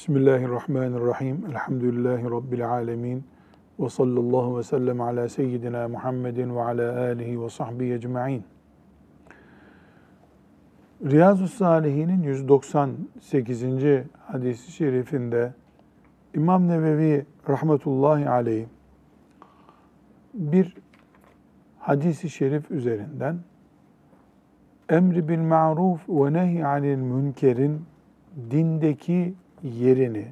Bismillahirrahmanirrahim. Elhamdülillahi Rabbil alemin. Ve sallallahu ve sellem ala seyyidina Muhammedin ve ala alihi ve sahbihi ecma'in. Riyazu Salihin'in 198. hadisi şerifinde İmam Nevevi rahmetullahi aleyh bir hadisi şerif üzerinden emri bil ma'ruf ve nehy anil münkerin dindeki yerini,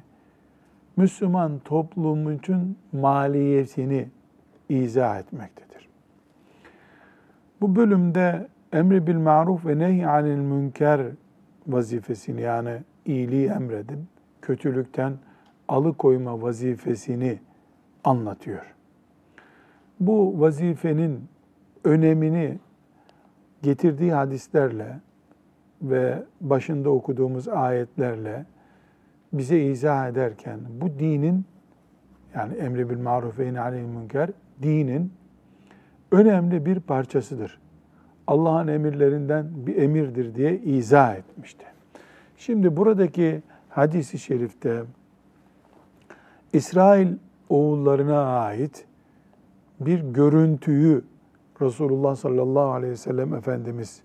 Müslüman toplumun için maliyetini izah etmektedir. Bu bölümde emri bil maruf ve nehy anil münker vazifesini yani iyiliği emredip kötülükten alıkoyma vazifesini anlatıyor. Bu vazifenin önemini getirdiği hadislerle ve başında okuduğumuz ayetlerle bize izah ederken bu dinin yani emri bil maruf ve nehy'anil münker dinin önemli bir parçasıdır. Allah'ın emirlerinden bir emirdir diye izah etmişti. Şimdi buradaki hadisi şerifte İsrail oğullarına ait bir görüntüyü Resulullah sallallahu aleyhi ve sellem Efendimiz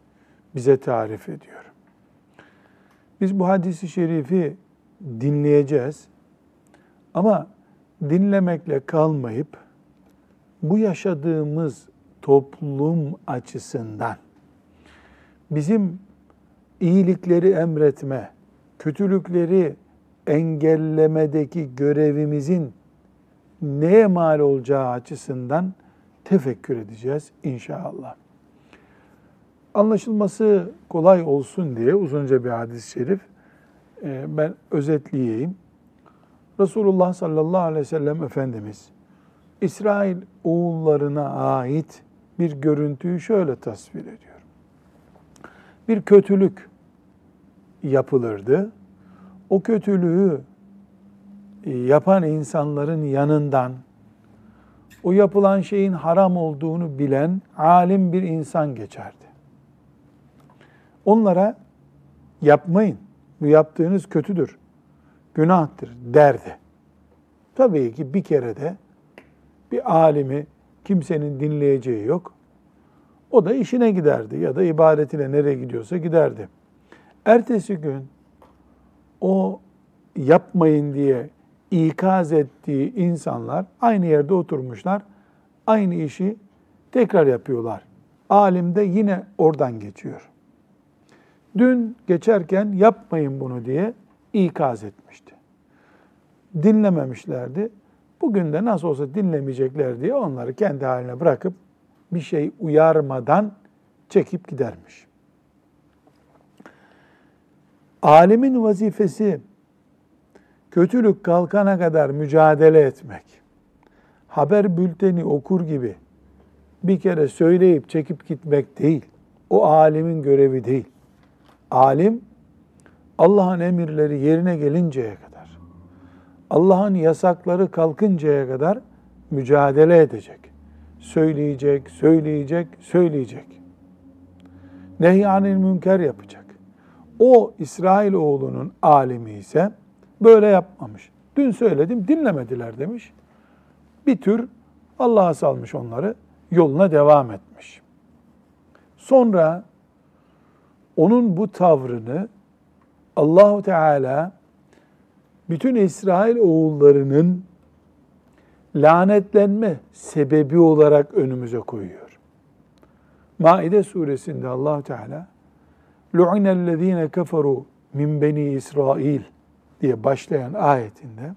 bize tarif ediyor. Biz bu hadisi şerifi dinleyeceğiz. Ama dinlemekle kalmayıp bu yaşadığımız toplum açısından bizim iyilikleri emretme, kötülükleri engellemedeki görevimizin neye mal olacağı açısından tefekkür edeceğiz inşallah. Anlaşılması kolay olsun diye uzunca bir hadis-i şerif ben özetleyeyim. Resulullah sallallahu aleyhi ve sellem Efendimiz İsrail oğullarına ait bir görüntüyü şöyle tasvir ediyor. Bir kötülük yapılırdı. O kötülüğü yapan insanların yanından o yapılan şeyin haram olduğunu bilen alim bir insan geçerdi. Onlara yapmayın yaptığınız kötüdür, günahtır derdi. Tabii ki bir kere de bir alimi kimsenin dinleyeceği yok. O da işine giderdi ya da ibadetine nereye gidiyorsa giderdi. Ertesi gün o yapmayın diye ikaz ettiği insanlar aynı yerde oturmuşlar. Aynı işi tekrar yapıyorlar. Alim de yine oradan geçiyor. Dün geçerken yapmayın bunu diye ikaz etmişti. Dinlememişlerdi. Bugün de nasıl olsa dinlemeyecekler diye onları kendi haline bırakıp bir şey uyarmadan çekip gidermiş. Alimin vazifesi kötülük kalkana kadar mücadele etmek. Haber bülteni okur gibi bir kere söyleyip çekip gitmek değil. O alimin görevi değil. Alim Allah'ın emirleri yerine gelinceye kadar, Allah'ın yasakları kalkıncaya kadar mücadele edecek. Söyleyecek, söyleyecek, söyleyecek. Nehyanil münker yapacak. O İsrail oğlunun alimi ise böyle yapmamış. Dün söyledim dinlemediler demiş. Bir tür Allah'a salmış onları yoluna devam etmiş. Sonra onun bu tavrını Allahu Teala bütün İsrail oğullarının lanetlenme sebebi olarak önümüze koyuyor. Maide suresinde Allah Teala "Lu'inellezine keferu min beni İsrail" diye başlayan ayetinde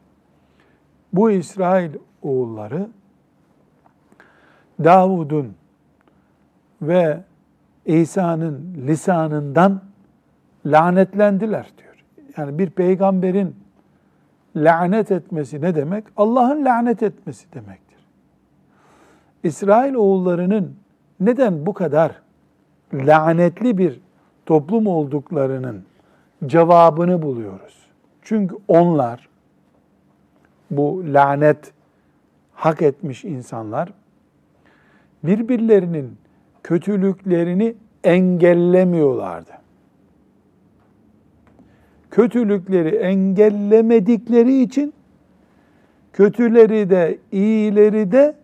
bu İsrail oğulları Davud'un ve İsa'nın lisanından lanetlendiler diyor. Yani bir peygamberin lanet etmesi ne demek? Allah'ın lanet etmesi demektir. İsrail oğullarının neden bu kadar lanetli bir toplum olduklarının cevabını buluyoruz. Çünkü onlar bu lanet hak etmiş insanlar birbirlerinin kötülüklerini engellemiyorlardı. kötülükleri engellemedikleri için kötüleri de iyileri de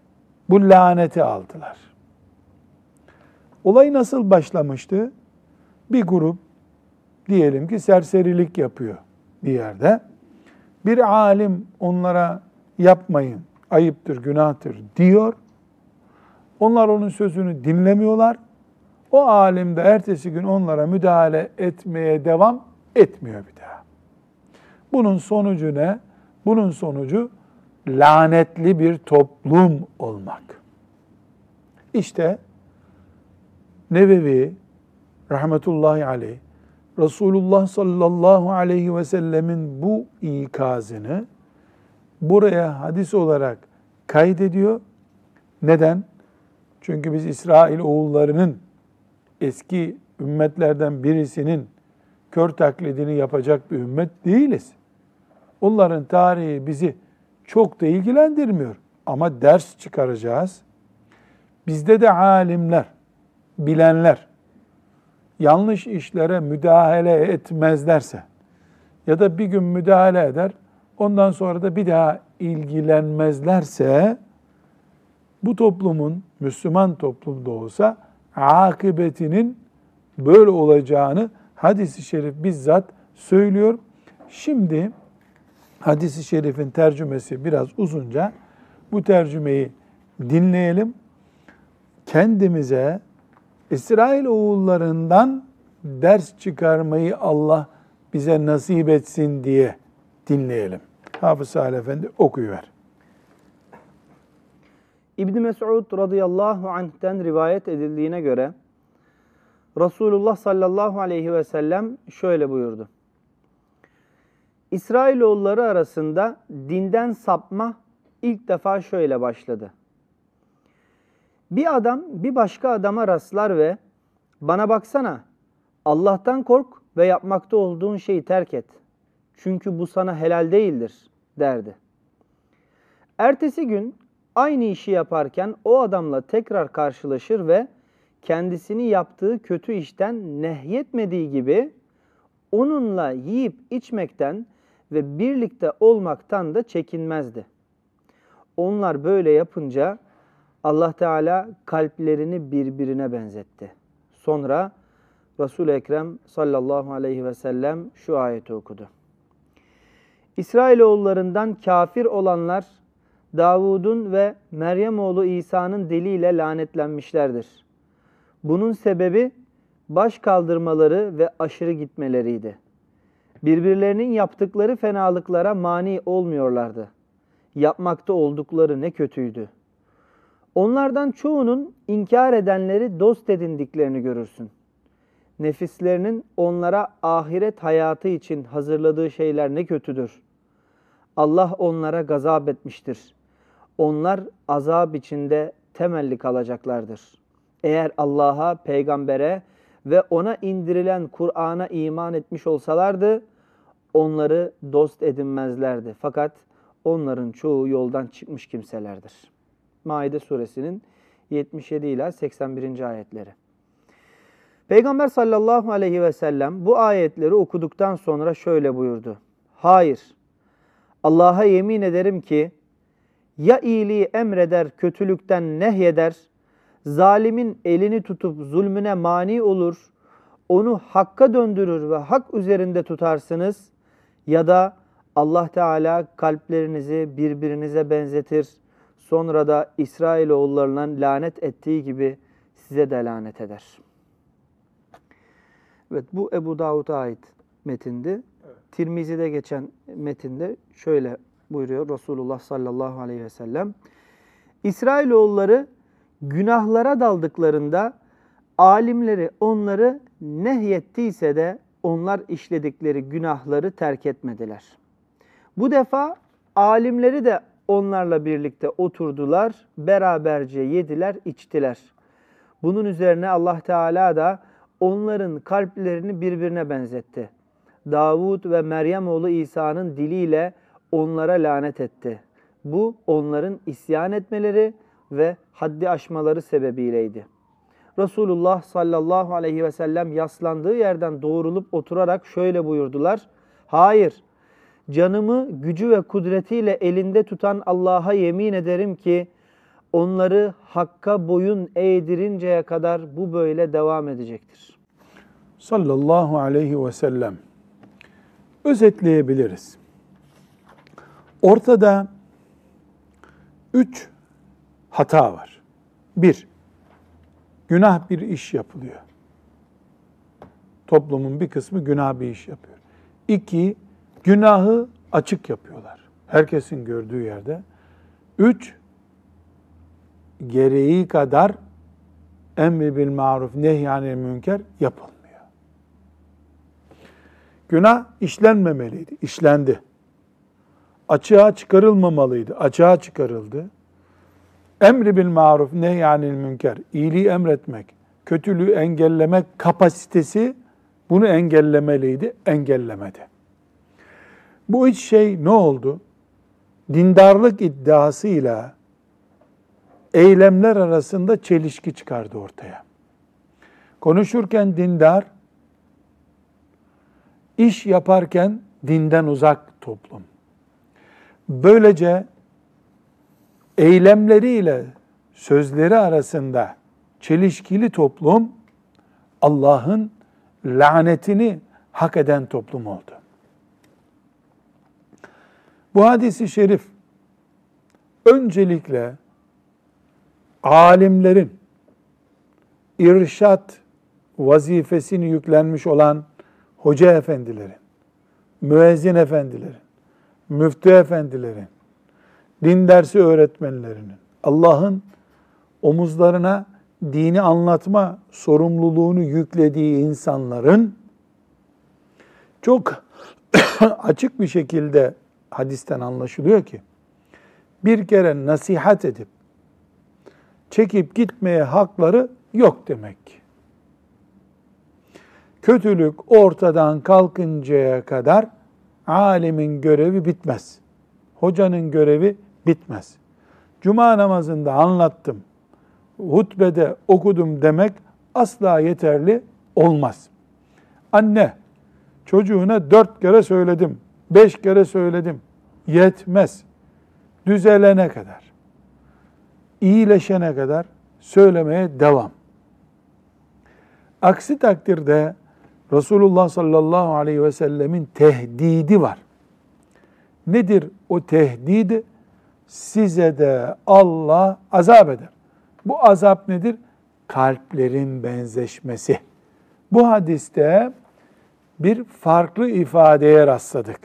bu laneti aldılar. Olay nasıl başlamıştı? Bir grup diyelim ki serserilik yapıyor bir yerde. Bir alim onlara yapmayın, ayıptır, günahtır diyor. Onlar onun sözünü dinlemiyorlar. O alim de ertesi gün onlara müdahale etmeye devam etmiyor bir daha. Bunun sonucu ne? Bunun sonucu lanetli bir toplum olmak. İşte Nevevi rahmetullahi aleyh Resulullah sallallahu aleyhi ve sellemin bu ikazını buraya hadis olarak kaydediyor. Neden? Çünkü biz İsrail oğullarının eski ümmetlerden birisinin kör taklidini yapacak bir ümmet değiliz. Onların tarihi bizi çok da ilgilendirmiyor. Ama ders çıkaracağız. Bizde de alimler, bilenler yanlış işlere müdahale etmezlerse ya da bir gün müdahale eder, ondan sonra da bir daha ilgilenmezlerse bu toplumun Müslüman toplumda olsa akıbetinin böyle olacağını hadisi şerif bizzat söylüyor. Şimdi hadisi şerifin tercümesi biraz uzunca. Bu tercümeyi dinleyelim. Kendimize İsrail oğullarından ders çıkarmayı Allah bize nasip etsin diye dinleyelim. Hafız Salih Efendi okuyuver. İbn Mes'ud radıyallahu anh'ten rivayet edildiğine göre Resulullah sallallahu aleyhi ve sellem şöyle buyurdu. İsrailoğulları arasında dinden sapma ilk defa şöyle başladı. Bir adam bir başka adama rastlar ve bana baksana Allah'tan kork ve yapmakta olduğun şeyi terk et. Çünkü bu sana helal değildir derdi. Ertesi gün aynı işi yaparken o adamla tekrar karşılaşır ve kendisini yaptığı kötü işten nehyetmediği gibi onunla yiyip içmekten ve birlikte olmaktan da çekinmezdi. Onlar böyle yapınca Allah Teala kalplerini birbirine benzetti. Sonra Resul-i Ekrem sallallahu aleyhi ve sellem şu ayeti okudu. İsrailoğullarından kafir olanlar Davud'un ve Meryem oğlu İsa'nın diliyle lanetlenmişlerdir. Bunun sebebi baş kaldırmaları ve aşırı gitmeleriydi. Birbirlerinin yaptıkları fenalıklara mani olmuyorlardı. Yapmakta oldukları ne kötüydü. Onlardan çoğunun inkar edenleri dost edindiklerini görürsün. Nefislerinin onlara ahiret hayatı için hazırladığı şeyler ne kötüdür. Allah onlara gazap etmiştir. Onlar azap içinde temelli kalacaklardır. Eğer Allah'a, peygambere ve ona indirilen Kur'an'a iman etmiş olsalardı, onları dost edinmezlerdi. Fakat onların çoğu yoldan çıkmış kimselerdir. Maide suresinin 77 ila 81. ayetleri. Peygamber sallallahu aleyhi ve sellem bu ayetleri okuduktan sonra şöyle buyurdu. Hayır, Allah'a yemin ederim ki ya iyiliği emreder, kötülükten nehyeder, zalimin elini tutup zulmüne mani olur, onu hakka döndürür ve hak üzerinde tutarsınız ya da Allah Teala kalplerinizi birbirinize benzetir. Sonra da İsrailoğullarına lanet ettiği gibi size de lanet eder. Evet bu Ebu Davud'a ait metindi. Evet. Tirmizi'de geçen metinde şöyle buyuruyor Resulullah sallallahu aleyhi ve sellem. İsrailoğulları günahlara daldıklarında alimleri onları nehyettiyse de onlar işledikleri günahları terk etmediler. Bu defa alimleri de onlarla birlikte oturdular, beraberce yediler, içtiler. Bunun üzerine Allah Teala da onların kalplerini birbirine benzetti. Davud ve Meryem oğlu İsa'nın diliyle onlara lanet etti. Bu onların isyan etmeleri ve haddi aşmaları sebebiyleydi. Resulullah sallallahu aleyhi ve sellem yaslandığı yerden doğrulup oturarak şöyle buyurdular. Hayır. Canımı gücü ve kudretiyle elinde tutan Allah'a yemin ederim ki onları hakka boyun eğdirinceye kadar bu böyle devam edecektir. Sallallahu aleyhi ve sellem. Özetleyebiliriz. Ortada üç hata var. Bir, günah bir iş yapılıyor. Toplumun bir kısmı günah bir iş yapıyor. İki, günahı açık yapıyorlar. Herkesin gördüğü yerde. Üç, gereği kadar emri bil maruf nehyanil münker yapılmıyor. Günah işlenmemeliydi, işlendi. Açığa çıkarılmamalıydı, açığa çıkarıldı. Emri bil maruf nehyanil münker, iyiliği emretmek, kötülüğü engellemek kapasitesi bunu engellemeliydi, engellemedi. Bu üç şey ne oldu? Dindarlık iddiasıyla eylemler arasında çelişki çıkardı ortaya. Konuşurken dindar, iş yaparken dinden uzak toplum. Böylece eylemleriyle sözleri arasında çelişkili toplum Allah'ın lanetini hak eden toplum oldu. Bu hadisi şerif öncelikle alimlerin irşat vazifesini yüklenmiş olan hoca efendilerin, müezzin efendilerin, müftü efendilerin, din dersi öğretmenlerinin, Allah'ın omuzlarına dini anlatma sorumluluğunu yüklediği insanların çok açık bir şekilde hadisten anlaşılıyor ki bir kere nasihat edip çekip gitmeye hakları yok demek. Kötülük ortadan kalkıncaya kadar alimin görevi bitmez. Hocanın görevi bitmez. Cuma namazında anlattım, hutbede okudum demek asla yeterli olmaz. Anne, çocuğuna dört kere söyledim, beş kere söyledim, yetmez. Düzelene kadar, iyileşene kadar söylemeye devam. Aksi takdirde Resulullah sallallahu aleyhi ve sellemin tehdidi var. Nedir o tehdidi? Size de Allah azap eder. Bu azap nedir? Kalplerin benzeşmesi. Bu hadiste bir farklı ifadeye rastladık.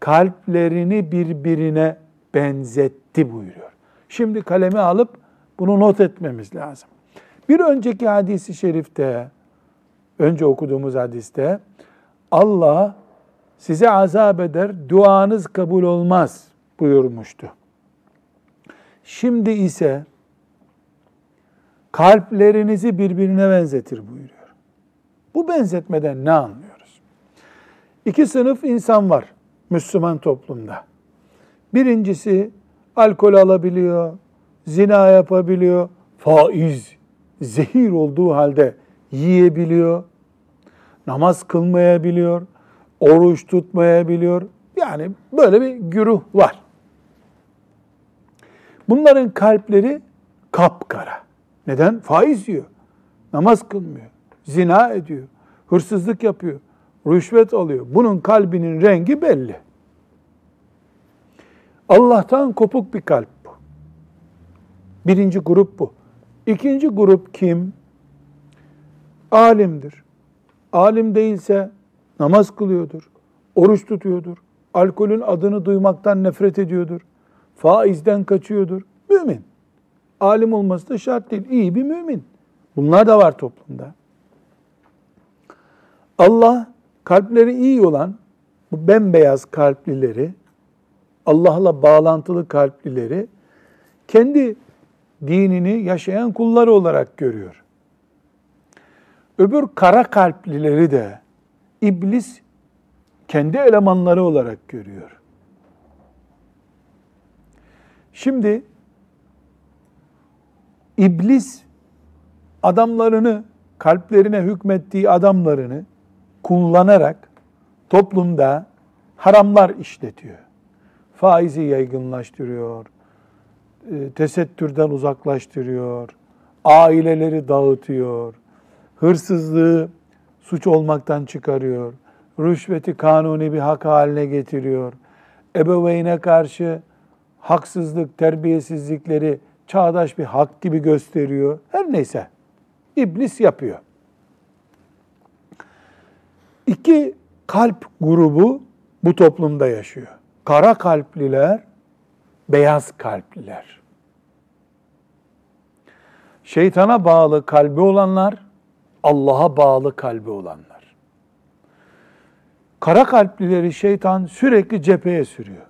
Kalplerini birbirine benzetti buyuruyor. Şimdi kalemi alıp bunu not etmemiz lazım. Bir önceki hadisi şerifte, önce okuduğumuz hadiste Allah size azap eder, duanız kabul olmaz buyurmuştu. Şimdi ise kalplerinizi birbirine benzetir buyuruyor. Bu benzetmeden ne anlıyoruz? İki sınıf insan var Müslüman toplumda. Birincisi alkol alabiliyor, zina yapabiliyor, faiz, zehir olduğu halde yiyebiliyor, namaz kılmayabiliyor, oruç tutmayabiliyor. Yani böyle bir güruh var. Bunların kalpleri kapkara. Neden? Faiz yiyor. Namaz kılmıyor. Zina ediyor. Hırsızlık yapıyor. Rüşvet alıyor. Bunun kalbinin rengi belli. Allah'tan kopuk bir kalp bu. Birinci grup bu. İkinci grup kim? Alimdir. Alim değilse namaz kılıyordur, oruç tutuyordur, alkolün adını duymaktan nefret ediyordur, faizden kaçıyordur. Mümin. Alim olması da şart değil. İyi bir mümin. Bunlar da var toplumda. Allah kalpleri iyi olan bu bembeyaz kalplileri, Allah'la bağlantılı kalplileri kendi dinini yaşayan kulları olarak görüyor. Öbür kara kalplileri de iblis kendi elemanları olarak görüyor. Şimdi iblis adamlarını, kalplerine hükmettiği adamlarını kullanarak toplumda haramlar işletiyor. Faizi yaygınlaştırıyor, e, tesettürden uzaklaştırıyor, aileleri dağıtıyor, hırsızlığı suç olmaktan çıkarıyor, rüşveti kanuni bir hak haline getiriyor, ebeveyne karşı haksızlık, terbiyesizlikleri çağdaş bir hak gibi gösteriyor. Her neyse iblis yapıyor. İki kalp grubu bu toplumda yaşıyor. Kara kalpliler, beyaz kalpliler. Şeytana bağlı kalbi olanlar, Allah'a bağlı kalbi olanlar. Kara kalplileri şeytan sürekli cepheye sürüyor.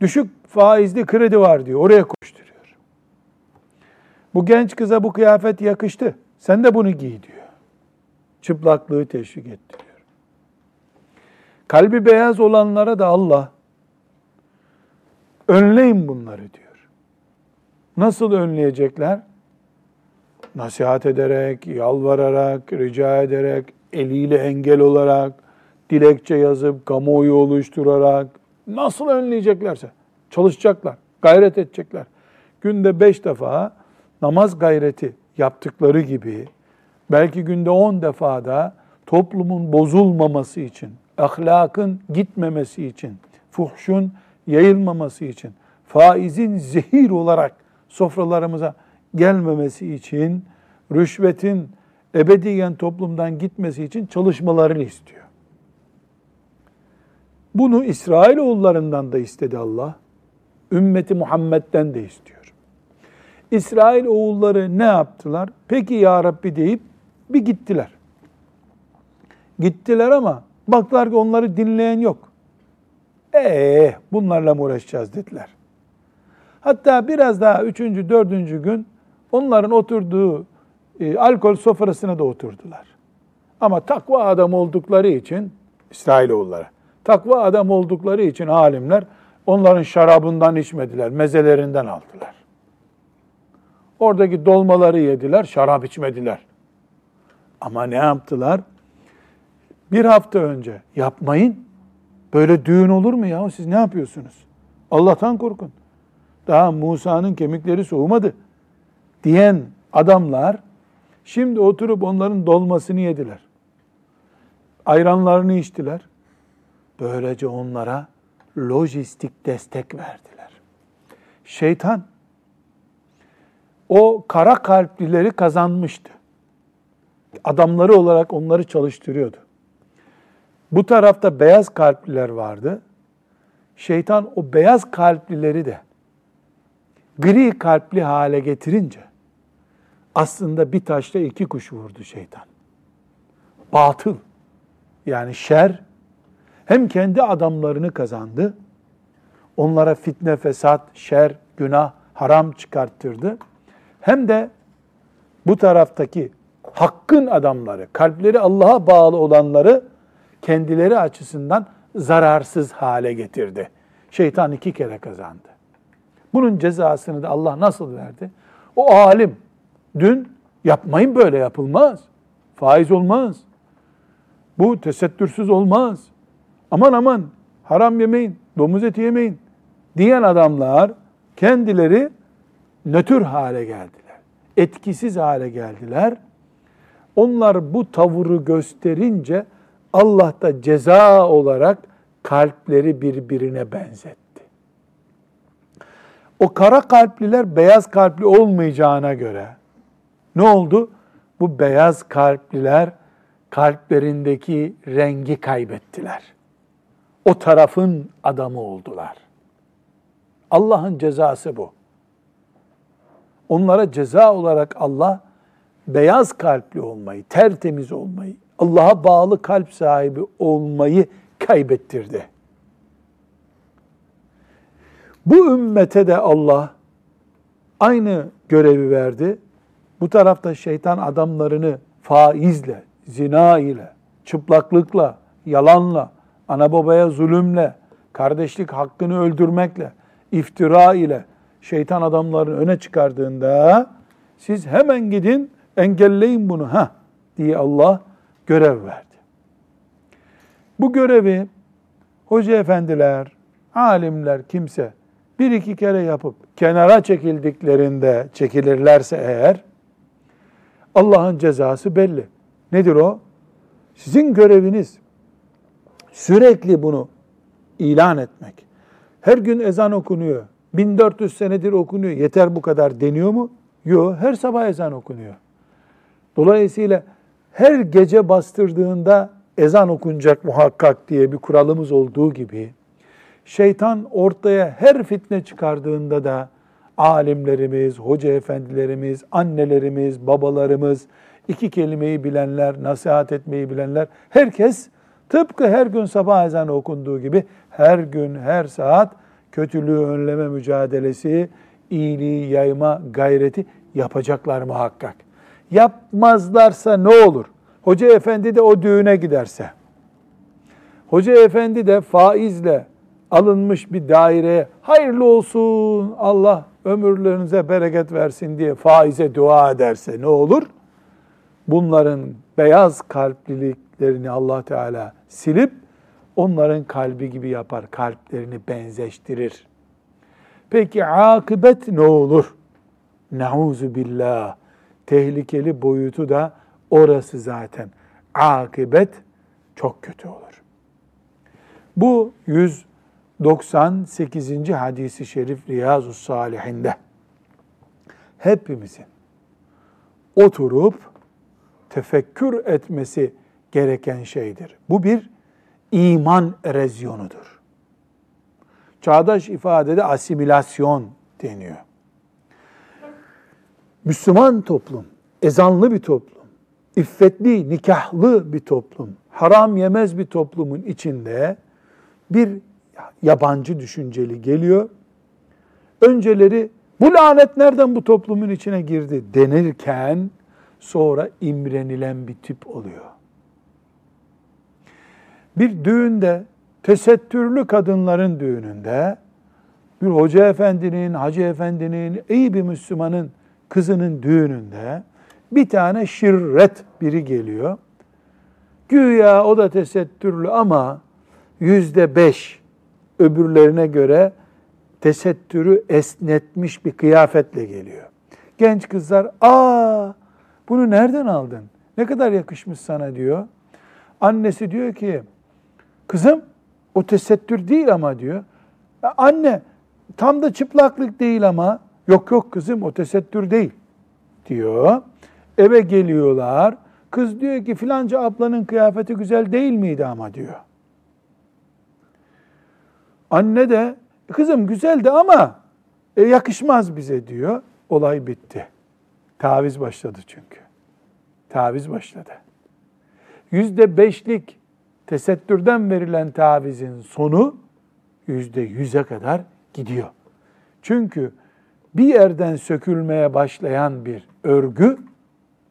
Düşük faizli kredi var diyor, oraya koşturuyor. Bu genç kıza bu kıyafet yakıştı, sen de bunu giy diyor. Çıplaklığı teşvik ettiriyor. Kalbi beyaz olanlara da Allah önleyin bunları diyor. Nasıl önleyecekler? Nasihat ederek, yalvararak, rica ederek, eliyle engel olarak, dilekçe yazıp, kamuoyu oluşturarak, nasıl önleyeceklerse çalışacaklar, gayret edecekler. Günde beş defa namaz gayreti yaptıkları gibi, belki günde on defa da toplumun bozulmaması için, ahlakın gitmemesi için, fuhşun yayılmaması için, faizin zehir olarak sofralarımıza gelmemesi için, rüşvetin ebediyen toplumdan gitmesi için çalışmalarını istiyor. Bunu İsrailoğullarından da istedi Allah. Ümmeti Muhammed'den de istiyor. İsrail oğulları ne yaptılar? Peki ya Rabbi deyip bir gittiler. Gittiler ama baktılar ki onları dinleyen yok. Ee, bunlarla mı uğraşacağız dediler. Hatta biraz daha üçüncü, dördüncü gün onların oturduğu e, alkol sofrasına da oturdular. Ama takva adam oldukları için İsrailoğulları, takva adam oldukları için alimler onların şarabından içmediler, mezelerinden aldılar. Oradaki dolmaları yediler, şarap içmediler. Ama ne yaptılar? Bir hafta önce yapmayın. Böyle düğün olur mu ya? Siz ne yapıyorsunuz? Allah'tan korkun. Daha Musa'nın kemikleri soğumadı diyen adamlar şimdi oturup onların dolmasını yediler. Ayranlarını içtiler. Böylece onlara lojistik destek verdiler. Şeytan o kara kalplileri kazanmıştı. Adamları olarak onları çalıştırıyordu. Bu tarafta beyaz kalpliler vardı. Şeytan o beyaz kalplileri de gri kalpli hale getirince aslında bir taşla iki kuş vurdu şeytan. Batıl yani şer hem kendi adamlarını kazandı, onlara fitne, fesat, şer, günah, haram çıkarttırdı. Hem de bu taraftaki hakkın adamları, kalpleri Allah'a bağlı olanları kendileri açısından zararsız hale getirdi. Şeytan iki kere kazandı. Bunun cezasını da Allah nasıl verdi? O alim dün yapmayın böyle yapılmaz. Faiz olmaz. Bu tesettürsüz olmaz. Aman aman haram yemeyin, domuz eti yemeyin diyen adamlar kendileri nötr hale geldiler. Etkisiz hale geldiler. Onlar bu tavırı gösterince Allah da ceza olarak kalpleri birbirine benzetti. O kara kalpliler beyaz kalpli olmayacağına göre ne oldu? Bu beyaz kalpliler kalplerindeki rengi kaybettiler. O tarafın adamı oldular. Allah'ın cezası bu. Onlara ceza olarak Allah beyaz kalpli olmayı, tertemiz olmayı, Allah'a bağlı kalp sahibi olmayı kaybettirdi. Bu ümmete de Allah aynı görevi verdi. Bu tarafta şeytan adamlarını faizle, zina ile, çıplaklıkla, yalanla, ana babaya zulümle, kardeşlik hakkını öldürmekle, iftira ile şeytan adamlarını öne çıkardığında siz hemen gidin engelleyin bunu ha diye Allah görev verdi. Bu görevi hoca efendiler, alimler, kimse bir iki kere yapıp kenara çekildiklerinde çekilirlerse eğer Allah'ın cezası belli. Nedir o? Sizin göreviniz sürekli bunu ilan etmek. Her gün ezan okunuyor. 1400 senedir okunuyor. Yeter bu kadar deniyor mu? Yok. Her sabah ezan okunuyor. Dolayısıyla her gece bastırdığında ezan okunacak muhakkak diye bir kuralımız olduğu gibi şeytan ortaya her fitne çıkardığında da alimlerimiz, hoca efendilerimiz, annelerimiz, babalarımız, iki kelimeyi bilenler, nasihat etmeyi bilenler, herkes tıpkı her gün sabah ezanı okunduğu gibi her gün, her saat kötülüğü önleme mücadelesi, iyiliği yayma gayreti yapacaklar muhakkak. Yapmazlarsa ne olur? Hoca efendi de o düğüne giderse, hoca efendi de faizle alınmış bir daireye hayırlı olsun Allah ömürlerinize bereket versin diye faize dua ederse ne olur? Bunların beyaz kalpliliklerini Allah Teala silip onların kalbi gibi yapar, kalplerini benzeştirir. Peki akıbet ne olur? Nauzu billah. Tehlikeli boyutu da orası zaten. Akıbet çok kötü olur. Bu 198. hadisi şerif Riyazu Salihinde hepimizin oturup tefekkür etmesi gereken şeydir. Bu bir iman erozyonudur. Çağdaş ifadede asimilasyon deniyor. Müslüman toplum, ezanlı bir toplum, iffetli, nikahlı bir toplum, haram yemez bir toplumun içinde bir yabancı düşünceli geliyor. Önceleri bu lanet nereden bu toplumun içine girdi denirken sonra imrenilen bir tip oluyor. Bir düğünde, tesettürlü kadınların düğününde, bir hoca efendinin, hacı efendinin, iyi bir Müslümanın kızının düğününde bir tane şirret biri geliyor. Güya o da tesettürlü ama yüzde beş öbürlerine göre tesettürü esnetmiş bir kıyafetle geliyor. Genç kızlar, aa bunu nereden aldın? Ne kadar yakışmış sana diyor. Annesi diyor ki, kızım o tesettür değil ama diyor. Anne tam da çıplaklık değil ama yok yok kızım o tesettür değil diyor. Eve geliyorlar. Kız diyor ki filanca ablanın kıyafeti güzel değil miydi ama diyor. Anne de kızım güzeldi ama e, yakışmaz bize diyor. Olay bitti. Taviz başladı çünkü. Taviz başladı. Yüzde beşlik tesettürden verilen tavizin sonu yüzde yüze kadar gidiyor. Çünkü bir yerden sökülmeye başlayan bir örgü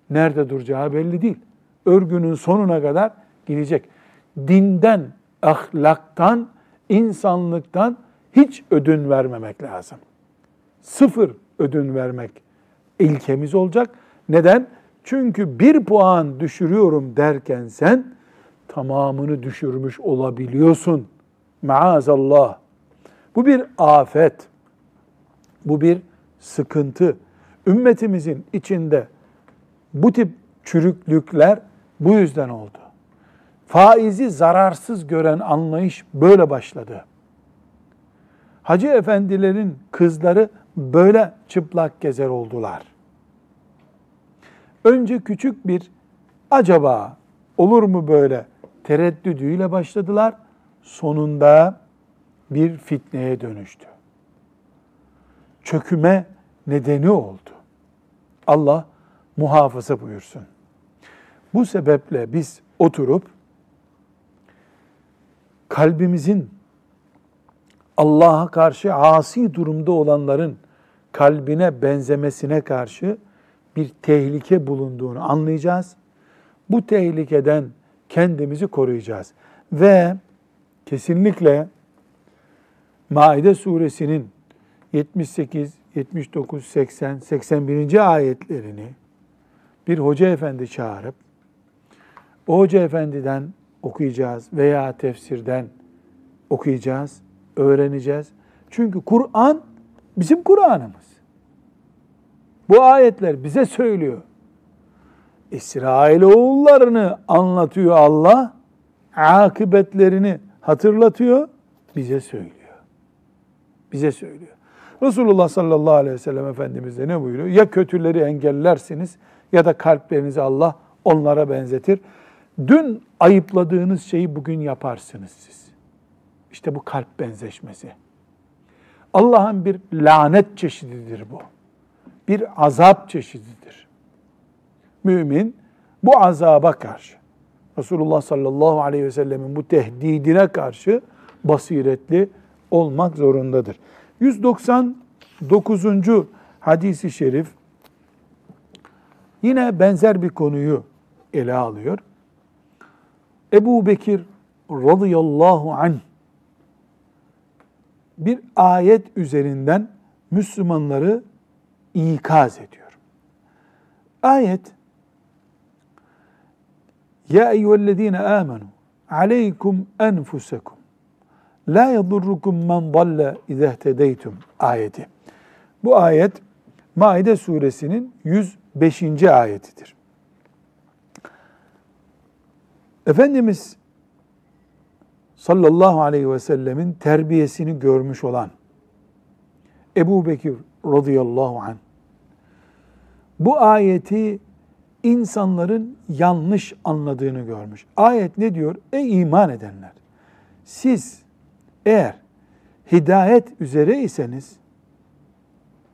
nerede duracağı belli değil. Örgünün sonuna kadar gidecek. Dinden, ahlaktan, insanlıktan hiç ödün vermemek lazım. Sıfır ödün vermek ilkemiz olacak. Neden? Çünkü bir puan düşürüyorum derken sen tamamını düşürmüş olabiliyorsun. Maazallah. Bu bir afet. Bu bir sıkıntı. Ümmetimizin içinde bu tip çürüklükler bu yüzden oldu. Faizi zararsız gören anlayış böyle başladı. Hacı efendilerin kızları böyle çıplak gezer oldular. Önce küçük bir acaba olur mu böyle tereddüdüyle başladılar. Sonunda bir fitneye dönüştü. Çöküme nedeni oldu. Allah muhafaza buyursun. Bu sebeple biz oturup kalbimizin Allah'a karşı asi durumda olanların kalbine benzemesine karşı bir tehlike bulunduğunu anlayacağız. Bu tehlikeden kendimizi koruyacağız. Ve kesinlikle Maide suresinin 78, 79, 80, 81. ayetlerini bir hoca efendi çağırıp o hoca efendiden okuyacağız veya tefsirden okuyacağız, öğreneceğiz. Çünkü Kur'an bizim Kur'an'ımız. Bu ayetler bize söylüyor. İsrail oğullarını anlatıyor Allah, akıbetlerini hatırlatıyor, bize söylüyor. Bize söylüyor. Resulullah sallallahu aleyhi ve sellem Efendimiz de ne buyuruyor? Ya kötüleri engellersiniz ya da kalplerinizi Allah onlara benzetir. Dün ayıpladığınız şeyi bugün yaparsınız siz. İşte bu kalp benzeşmesi. Allah'ın bir lanet çeşididir bu. Bir azap çeşididir. Mümin bu azaba karşı, Resulullah sallallahu aleyhi ve sellemin bu tehdidine karşı basiretli olmak zorundadır. 199. hadisi şerif yine benzer bir konuyu ele alıyor. Ebu Bekir radıyallahu anh bir ayet üzerinden Müslümanları ikaz ediyor. Ayet Ya eyyühellezine amenu aleykum enfusekum La yadurrukum men dalle izehtedeytum ayeti. Bu ayet Maide suresinin 105. ayetidir. Efendimiz sallallahu aleyhi ve sellemin terbiyesini görmüş olan Ebu Bekir radıyallahu anh bu ayeti insanların yanlış anladığını görmüş. Ayet ne diyor? Ey iman edenler! Siz eğer hidayet üzereyseniz,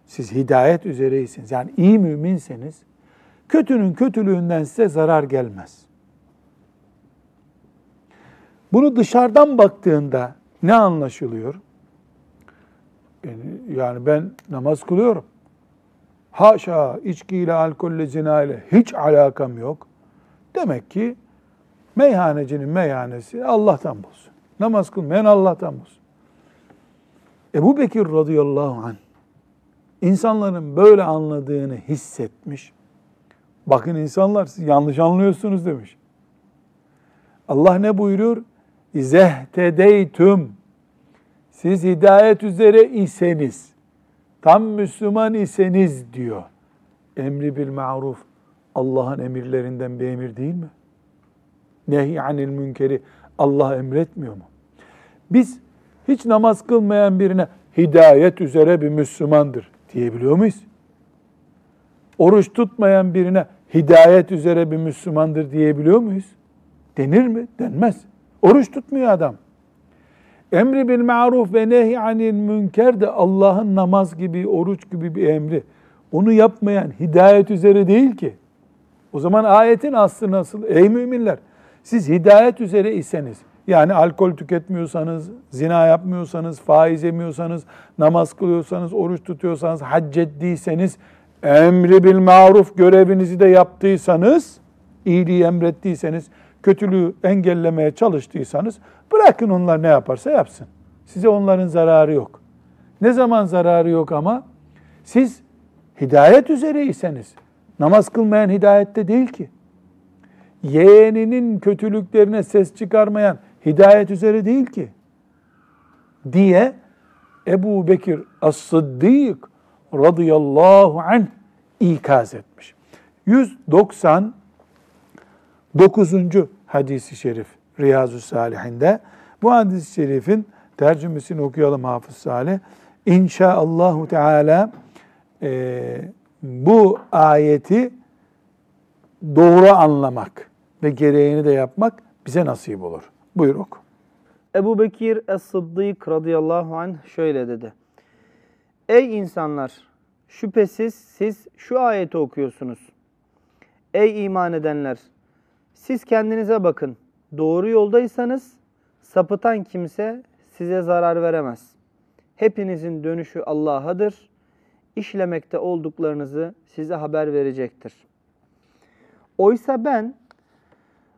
siz hidayet üzereyseniz, yani iyi müminseniz, kötünün kötülüğünden size zarar gelmez. Bunu dışarıdan baktığında ne anlaşılıyor? Yani ben namaz kılıyorum. Haşa içkiyle, alkolle, zina ile hiç alakam yok. Demek ki meyhanecinin meyhanesi Allah'tan bulsun. Namaz kılmayan Allah'tan bulsun. Ebu Bekir radıyallahu anh insanların böyle anladığını hissetmiş. Bakın insanlar siz yanlış anlıyorsunuz demiş. Allah ne buyuruyor? İzehtedeytüm. Siz hidayet üzere iseniz, tam Müslüman iseniz diyor. Emri bil maruf Allah'ın emirlerinden bir emir değil mi? Nehy anil münkeri Allah emretmiyor mu? Biz hiç namaz kılmayan birine hidayet üzere bir Müslümandır diyebiliyor muyuz? Oruç tutmayan birine hidayet üzere bir Müslümandır diyebiliyor muyuz? Denir mi? Denmez. Oruç tutmuyor adam. Emri bil maruf ve nehy anil münker de Allah'ın namaz gibi, oruç gibi bir emri. Onu yapmayan hidayet üzere değil ki. O zaman ayetin aslı nasıl? Ey müminler! Siz hidayet üzere iseniz, yani alkol tüketmiyorsanız, zina yapmıyorsanız, faiz yemiyorsanız, namaz kılıyorsanız, oruç tutuyorsanız, hac ettiyseniz, emri bil maruf görevinizi de yaptıysanız, iyiliği emrettiyseniz, kötülüğü engellemeye çalıştıysanız, bırakın onlar ne yaparsa yapsın. Size onların zararı yok. Ne zaman zararı yok ama? Siz hidayet üzereyseniz, namaz kılmayan hidayette değil ki. Yeğeninin kötülüklerine ses çıkarmayan, hidayet üzere değil ki diye Ebu Bekir As-Sıddık radıyallahu anh ikaz etmiş. 199. hadisi şerif Riyazu Salihinde bu hadis-i şerifin tercümesini okuyalım Hafız Salih. İnşaallahu Teala e, bu ayeti doğru anlamak ve gereğini de yapmak bize nasip olur. Buyur oku. Ebu Bekir Es-Sıddık radıyallahu anh şöyle dedi. Ey insanlar! Şüphesiz siz şu ayeti okuyorsunuz. Ey iman edenler! Siz kendinize bakın. Doğru yoldaysanız sapıtan kimse size zarar veremez. Hepinizin dönüşü Allah'adır. İşlemekte olduklarınızı size haber verecektir. Oysa ben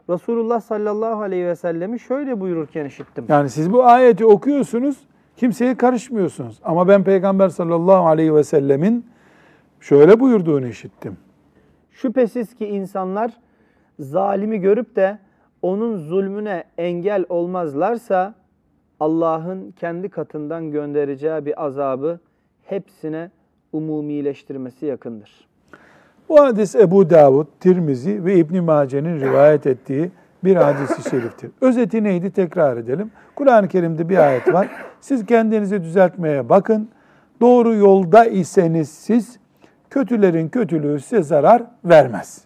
Resulullah sallallahu aleyhi ve sellemi şöyle buyururken işittim. Yani siz bu ayeti okuyorsunuz, kimseye karışmıyorsunuz. Ama ben Peygamber sallallahu aleyhi ve sellemin şöyle buyurduğunu işittim. Şüphesiz ki insanlar zalimi görüp de onun zulmüne engel olmazlarsa Allah'ın kendi katından göndereceği bir azabı hepsine umumileştirmesi yakındır. Bu hadis Ebu Davud, Tirmizi ve İbn Mace'nin rivayet ettiği bir hadisi şeriftir. Özeti neydi tekrar edelim. Kur'an-ı Kerim'de bir ayet var. Siz kendinizi düzeltmeye bakın. Doğru yolda iseniz siz kötülerin kötülüğü size zarar vermez.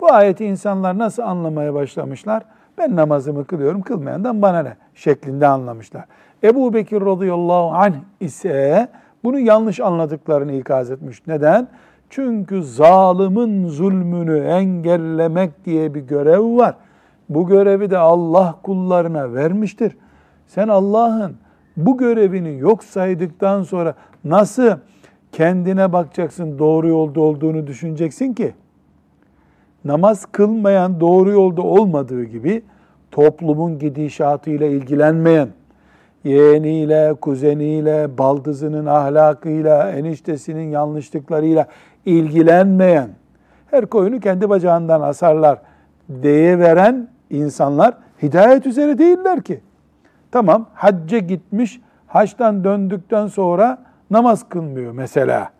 Bu ayeti insanlar nasıl anlamaya başlamışlar? Ben namazımı kılıyorum, kılmayandan bana ne şeklinde anlamışlar. Ebu Bekir radıyallahu anh ise bunu yanlış anladıklarını ikaz etmiş. Neden? Çünkü zalimin zulmünü engellemek diye bir görev var. Bu görevi de Allah kullarına vermiştir. Sen Allah'ın bu görevini yok saydıktan sonra nasıl kendine bakacaksın doğru yolda olduğunu düşüneceksin ki? Namaz kılmayan doğru yolda olmadığı gibi toplumun gidişatıyla ilgilenmeyen, yeğeniyle, kuzeniyle, baldızının ahlakıyla, eniştesinin yanlışlıklarıyla ilgilenmeyen, her koyunu kendi bacağından asarlar diye veren insanlar hidayet üzere değiller ki. Tamam hacca gitmiş, haçtan döndükten sonra namaz kılmıyor mesela.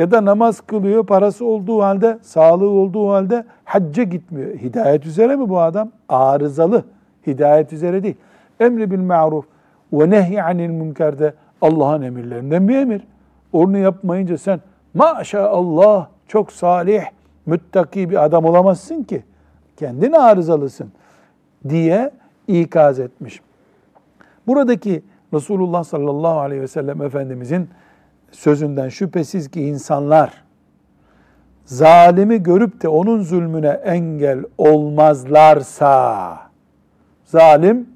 Ya da namaz kılıyor, parası olduğu halde, sağlığı olduğu halde hacca gitmiyor. Hidayet üzere mi bu adam? Arızalı. Hidayet üzere değil. Emri bil ma'ruf ve nehy anil münkerde Allah'ın emirlerinden bir emir. Onu yapmayınca sen maşallah çok salih, müttaki bir adam olamazsın ki. Kendin arızalısın diye ikaz etmiş. Buradaki Resulullah sallallahu aleyhi ve sellem Efendimizin sözünden şüphesiz ki insanlar zalimi görüp de onun zulmüne engel olmazlarsa zalim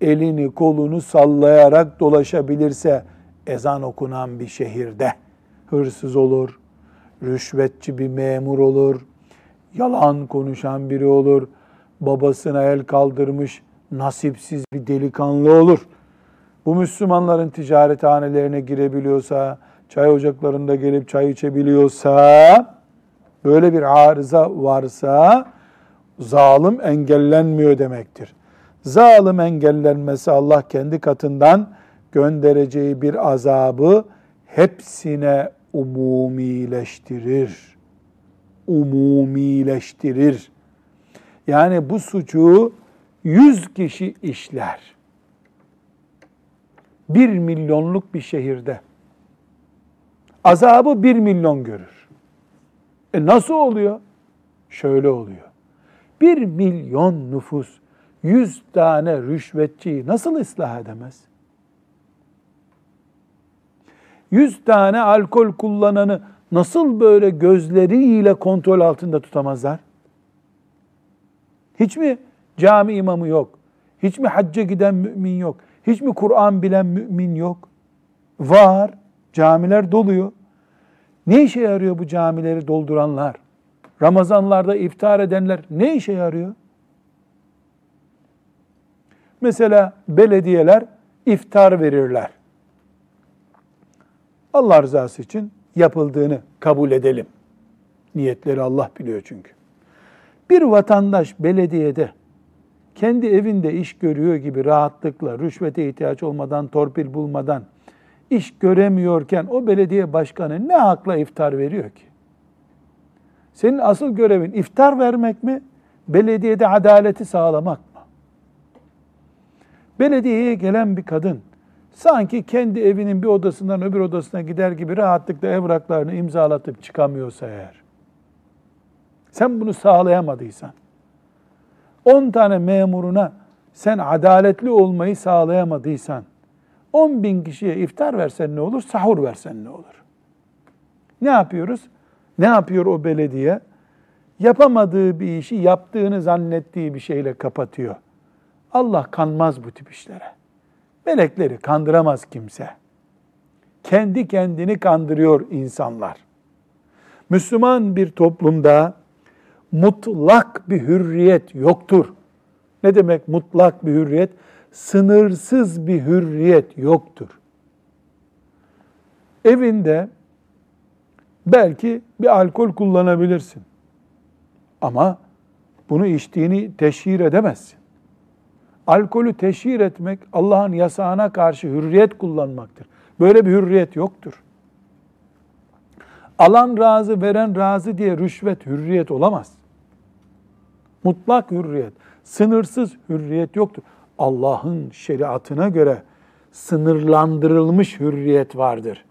elini kolunu sallayarak dolaşabilirse ezan okunan bir şehirde hırsız olur, rüşvetçi bir memur olur, yalan konuşan biri olur, babasına el kaldırmış nasipsiz bir delikanlı olur. Bu Müslümanların ticarethanelerine girebiliyorsa, çay ocaklarında gelip çay içebiliyorsa, böyle bir arıza varsa zalim engellenmiyor demektir. Zalim engellenmesi Allah kendi katından göndereceği bir azabı hepsine umumileştirir. Umumileştirir. Yani bu suçu yüz kişi işler. Bir milyonluk bir şehirde. Azabı bir milyon görür. E nasıl oluyor? Şöyle oluyor. Bir milyon nüfus yüz tane rüşvetçiyi nasıl ıslah edemez? Yüz tane alkol kullananı nasıl böyle gözleriyle kontrol altında tutamazlar? Hiç mi cami imamı yok? Hiç mi hacca giden mümin yok? Hiç mi Kur'an bilen mümin yok? Var. Camiler doluyor. Ne işe yarıyor bu camileri dolduranlar? Ramazanlarda iftar edenler ne işe yarıyor? Mesela belediyeler iftar verirler. Allah rızası için yapıldığını kabul edelim. Niyetleri Allah biliyor çünkü. Bir vatandaş belediyede kendi evinde iş görüyor gibi rahatlıkla, rüşvete ihtiyaç olmadan, torpil bulmadan iş göremiyorken o belediye başkanı ne hakla iftar veriyor ki? Senin asıl görevin iftar vermek mi? Belediyede adaleti sağlamak mı? Belediyeye gelen bir kadın sanki kendi evinin bir odasından öbür odasına gider gibi rahatlıkla evraklarını imzalatıp çıkamıyorsa eğer, sen bunu sağlayamadıysan, 10 tane memuruna sen adaletli olmayı sağlayamadıysan, 10 bin kişiye iftar versen ne olur, sahur versen ne olur? Ne yapıyoruz? Ne yapıyor o belediye? Yapamadığı bir işi yaptığını zannettiği bir şeyle kapatıyor. Allah kanmaz bu tip işlere. Melekleri kandıramaz kimse. Kendi kendini kandırıyor insanlar. Müslüman bir toplumda mutlak bir hürriyet yoktur. Ne demek mutlak bir hürriyet? Sınırsız bir hürriyet yoktur. Evinde belki bir alkol kullanabilirsin. Ama bunu içtiğini teşhir edemezsin. Alkolü teşhir etmek Allah'ın yasağına karşı hürriyet kullanmaktır. Böyle bir hürriyet yoktur. Alan razı, veren razı diye rüşvet hürriyet olamaz. Mutlak hürriyet, sınırsız hürriyet yoktur. Allah'ın şeriatına göre sınırlandırılmış hürriyet vardır.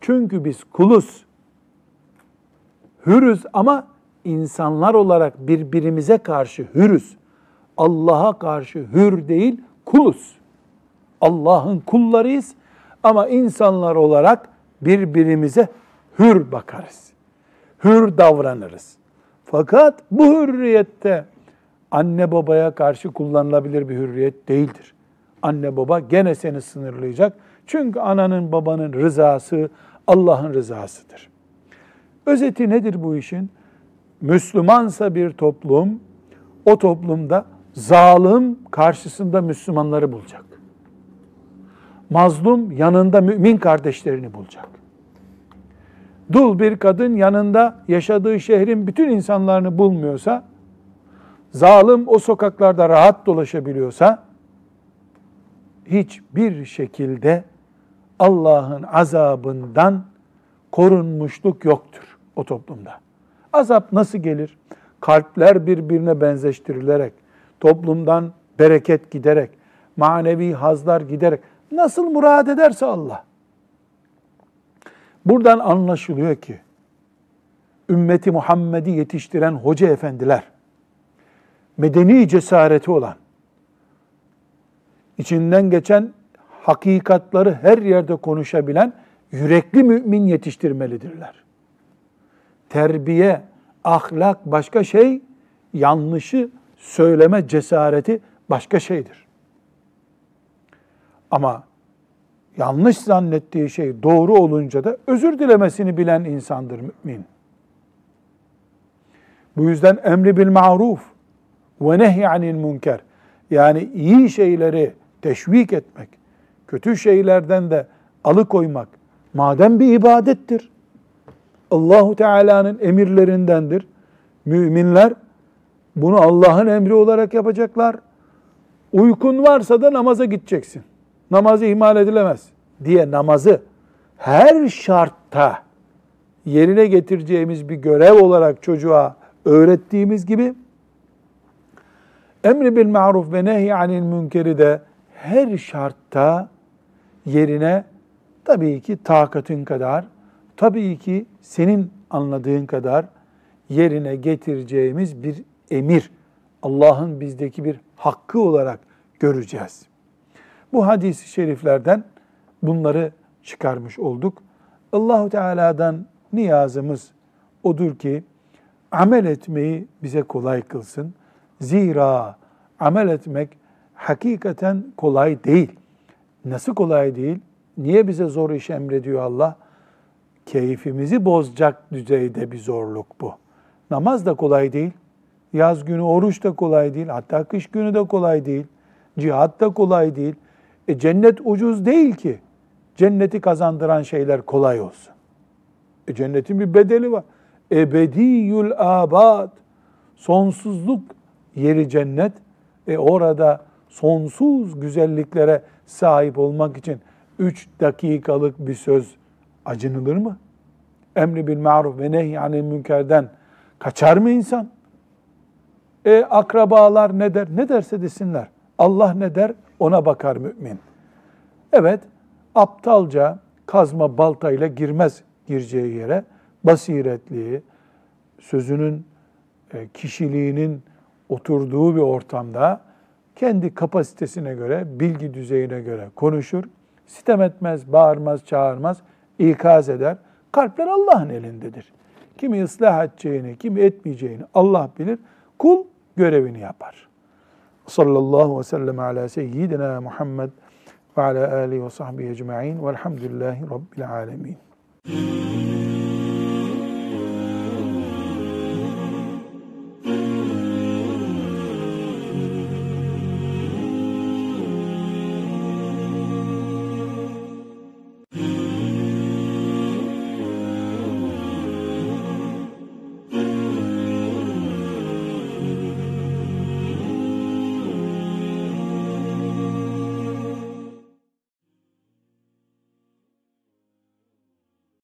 Çünkü biz kuluz. Hürüz ama insanlar olarak birbirimize karşı hürüz. Allah'a karşı hür değil, kuluz. Allah'ın kullarıyız ama insanlar olarak birbirimize hür bakarız. Hür davranırız. Fakat bu hürriyette anne babaya karşı kullanılabilir bir hürriyet değildir. Anne baba gene seni sınırlayacak. Çünkü ananın babanın rızası Allah'ın rızasıdır. Özeti nedir bu işin? Müslümansa bir toplum, o toplumda zalim karşısında Müslümanları bulacak. Mazlum yanında mümin kardeşlerini bulacak. Dul bir kadın yanında yaşadığı şehrin bütün insanlarını bulmuyorsa, zalim o sokaklarda rahat dolaşabiliyorsa, hiçbir şekilde Allah'ın azabından korunmuşluk yoktur o toplumda. Azap nasıl gelir? Kalpler birbirine benzeştirilerek, toplumdan bereket giderek, manevi hazlar giderek nasıl murad ederse Allah. Buradan anlaşılıyor ki ümmeti Muhammed'i yetiştiren hoca efendiler, medeni cesareti olan, içinden geçen hakikatları her yerde konuşabilen yürekli mümin yetiştirmelidirler. Terbiye, ahlak başka şey, yanlışı söyleme cesareti başka şeydir. Ama yanlış zannettiği şey doğru olunca da özür dilemesini bilen insandır mümin. Bu yüzden emri bil maruf ve nehy anil münker. Yani iyi şeyleri teşvik etmek, kötü şeylerden de alıkoymak madem bir ibadettir. Allahu Teala'nın emirlerindendir. Müminler bunu Allah'ın emri olarak yapacaklar. Uykun varsa da namaza gideceksin. Namazı ihmal edilemez diye namazı her şartta yerine getireceğimiz bir görev olarak çocuğa öğrettiğimiz gibi emri bil maruf ve nehy anil münkeri de her şartta yerine tabii ki takatın kadar, tabii ki senin anladığın kadar yerine getireceğimiz bir emir. Allah'ın bizdeki bir hakkı olarak göreceğiz. Bu hadis-i şeriflerden bunları çıkarmış olduk. Allahu Teala'dan niyazımız odur ki amel etmeyi bize kolay kılsın. Zira amel etmek hakikaten kolay değil. Nasıl kolay değil? Niye bize zor iş emrediyor Allah? Keyfimizi bozacak düzeyde bir zorluk bu. Namaz da kolay değil. Yaz günü oruç da kolay değil. Hatta kış günü de kolay değil. Cihat da kolay değil. E cennet ucuz değil ki. Cenneti kazandıran şeyler kolay olsun. E cennetin bir bedeli var. Ebediyül abad. Sonsuzluk yeri cennet. E orada sonsuz güzelliklere sahip olmak için üç dakikalık bir söz acınılır mı? Emri bil maruf ve nehy anil münkerden kaçar mı insan? E akrabalar ne der? Ne derse desinler. Allah ne der? Ona bakar mümin. Evet, aptalca kazma baltayla girmez gireceği yere. Basiretli, sözünün, e, kişiliğinin oturduğu bir ortamda kendi kapasitesine göre, bilgi düzeyine göre konuşur. Sitem etmez, bağırmaz, çağırmaz, ikaz eder. Kalpler Allah'ın elindedir. Kimi ıslah edeceğini, kimi etmeyeceğini Allah bilir. Kul görevini yapar. Sallallahu aleyhi ve sellem ala seyyidina Muhammed ve ala alihi ve sahbihi ecma'in velhamdülillahi rabbil alemin.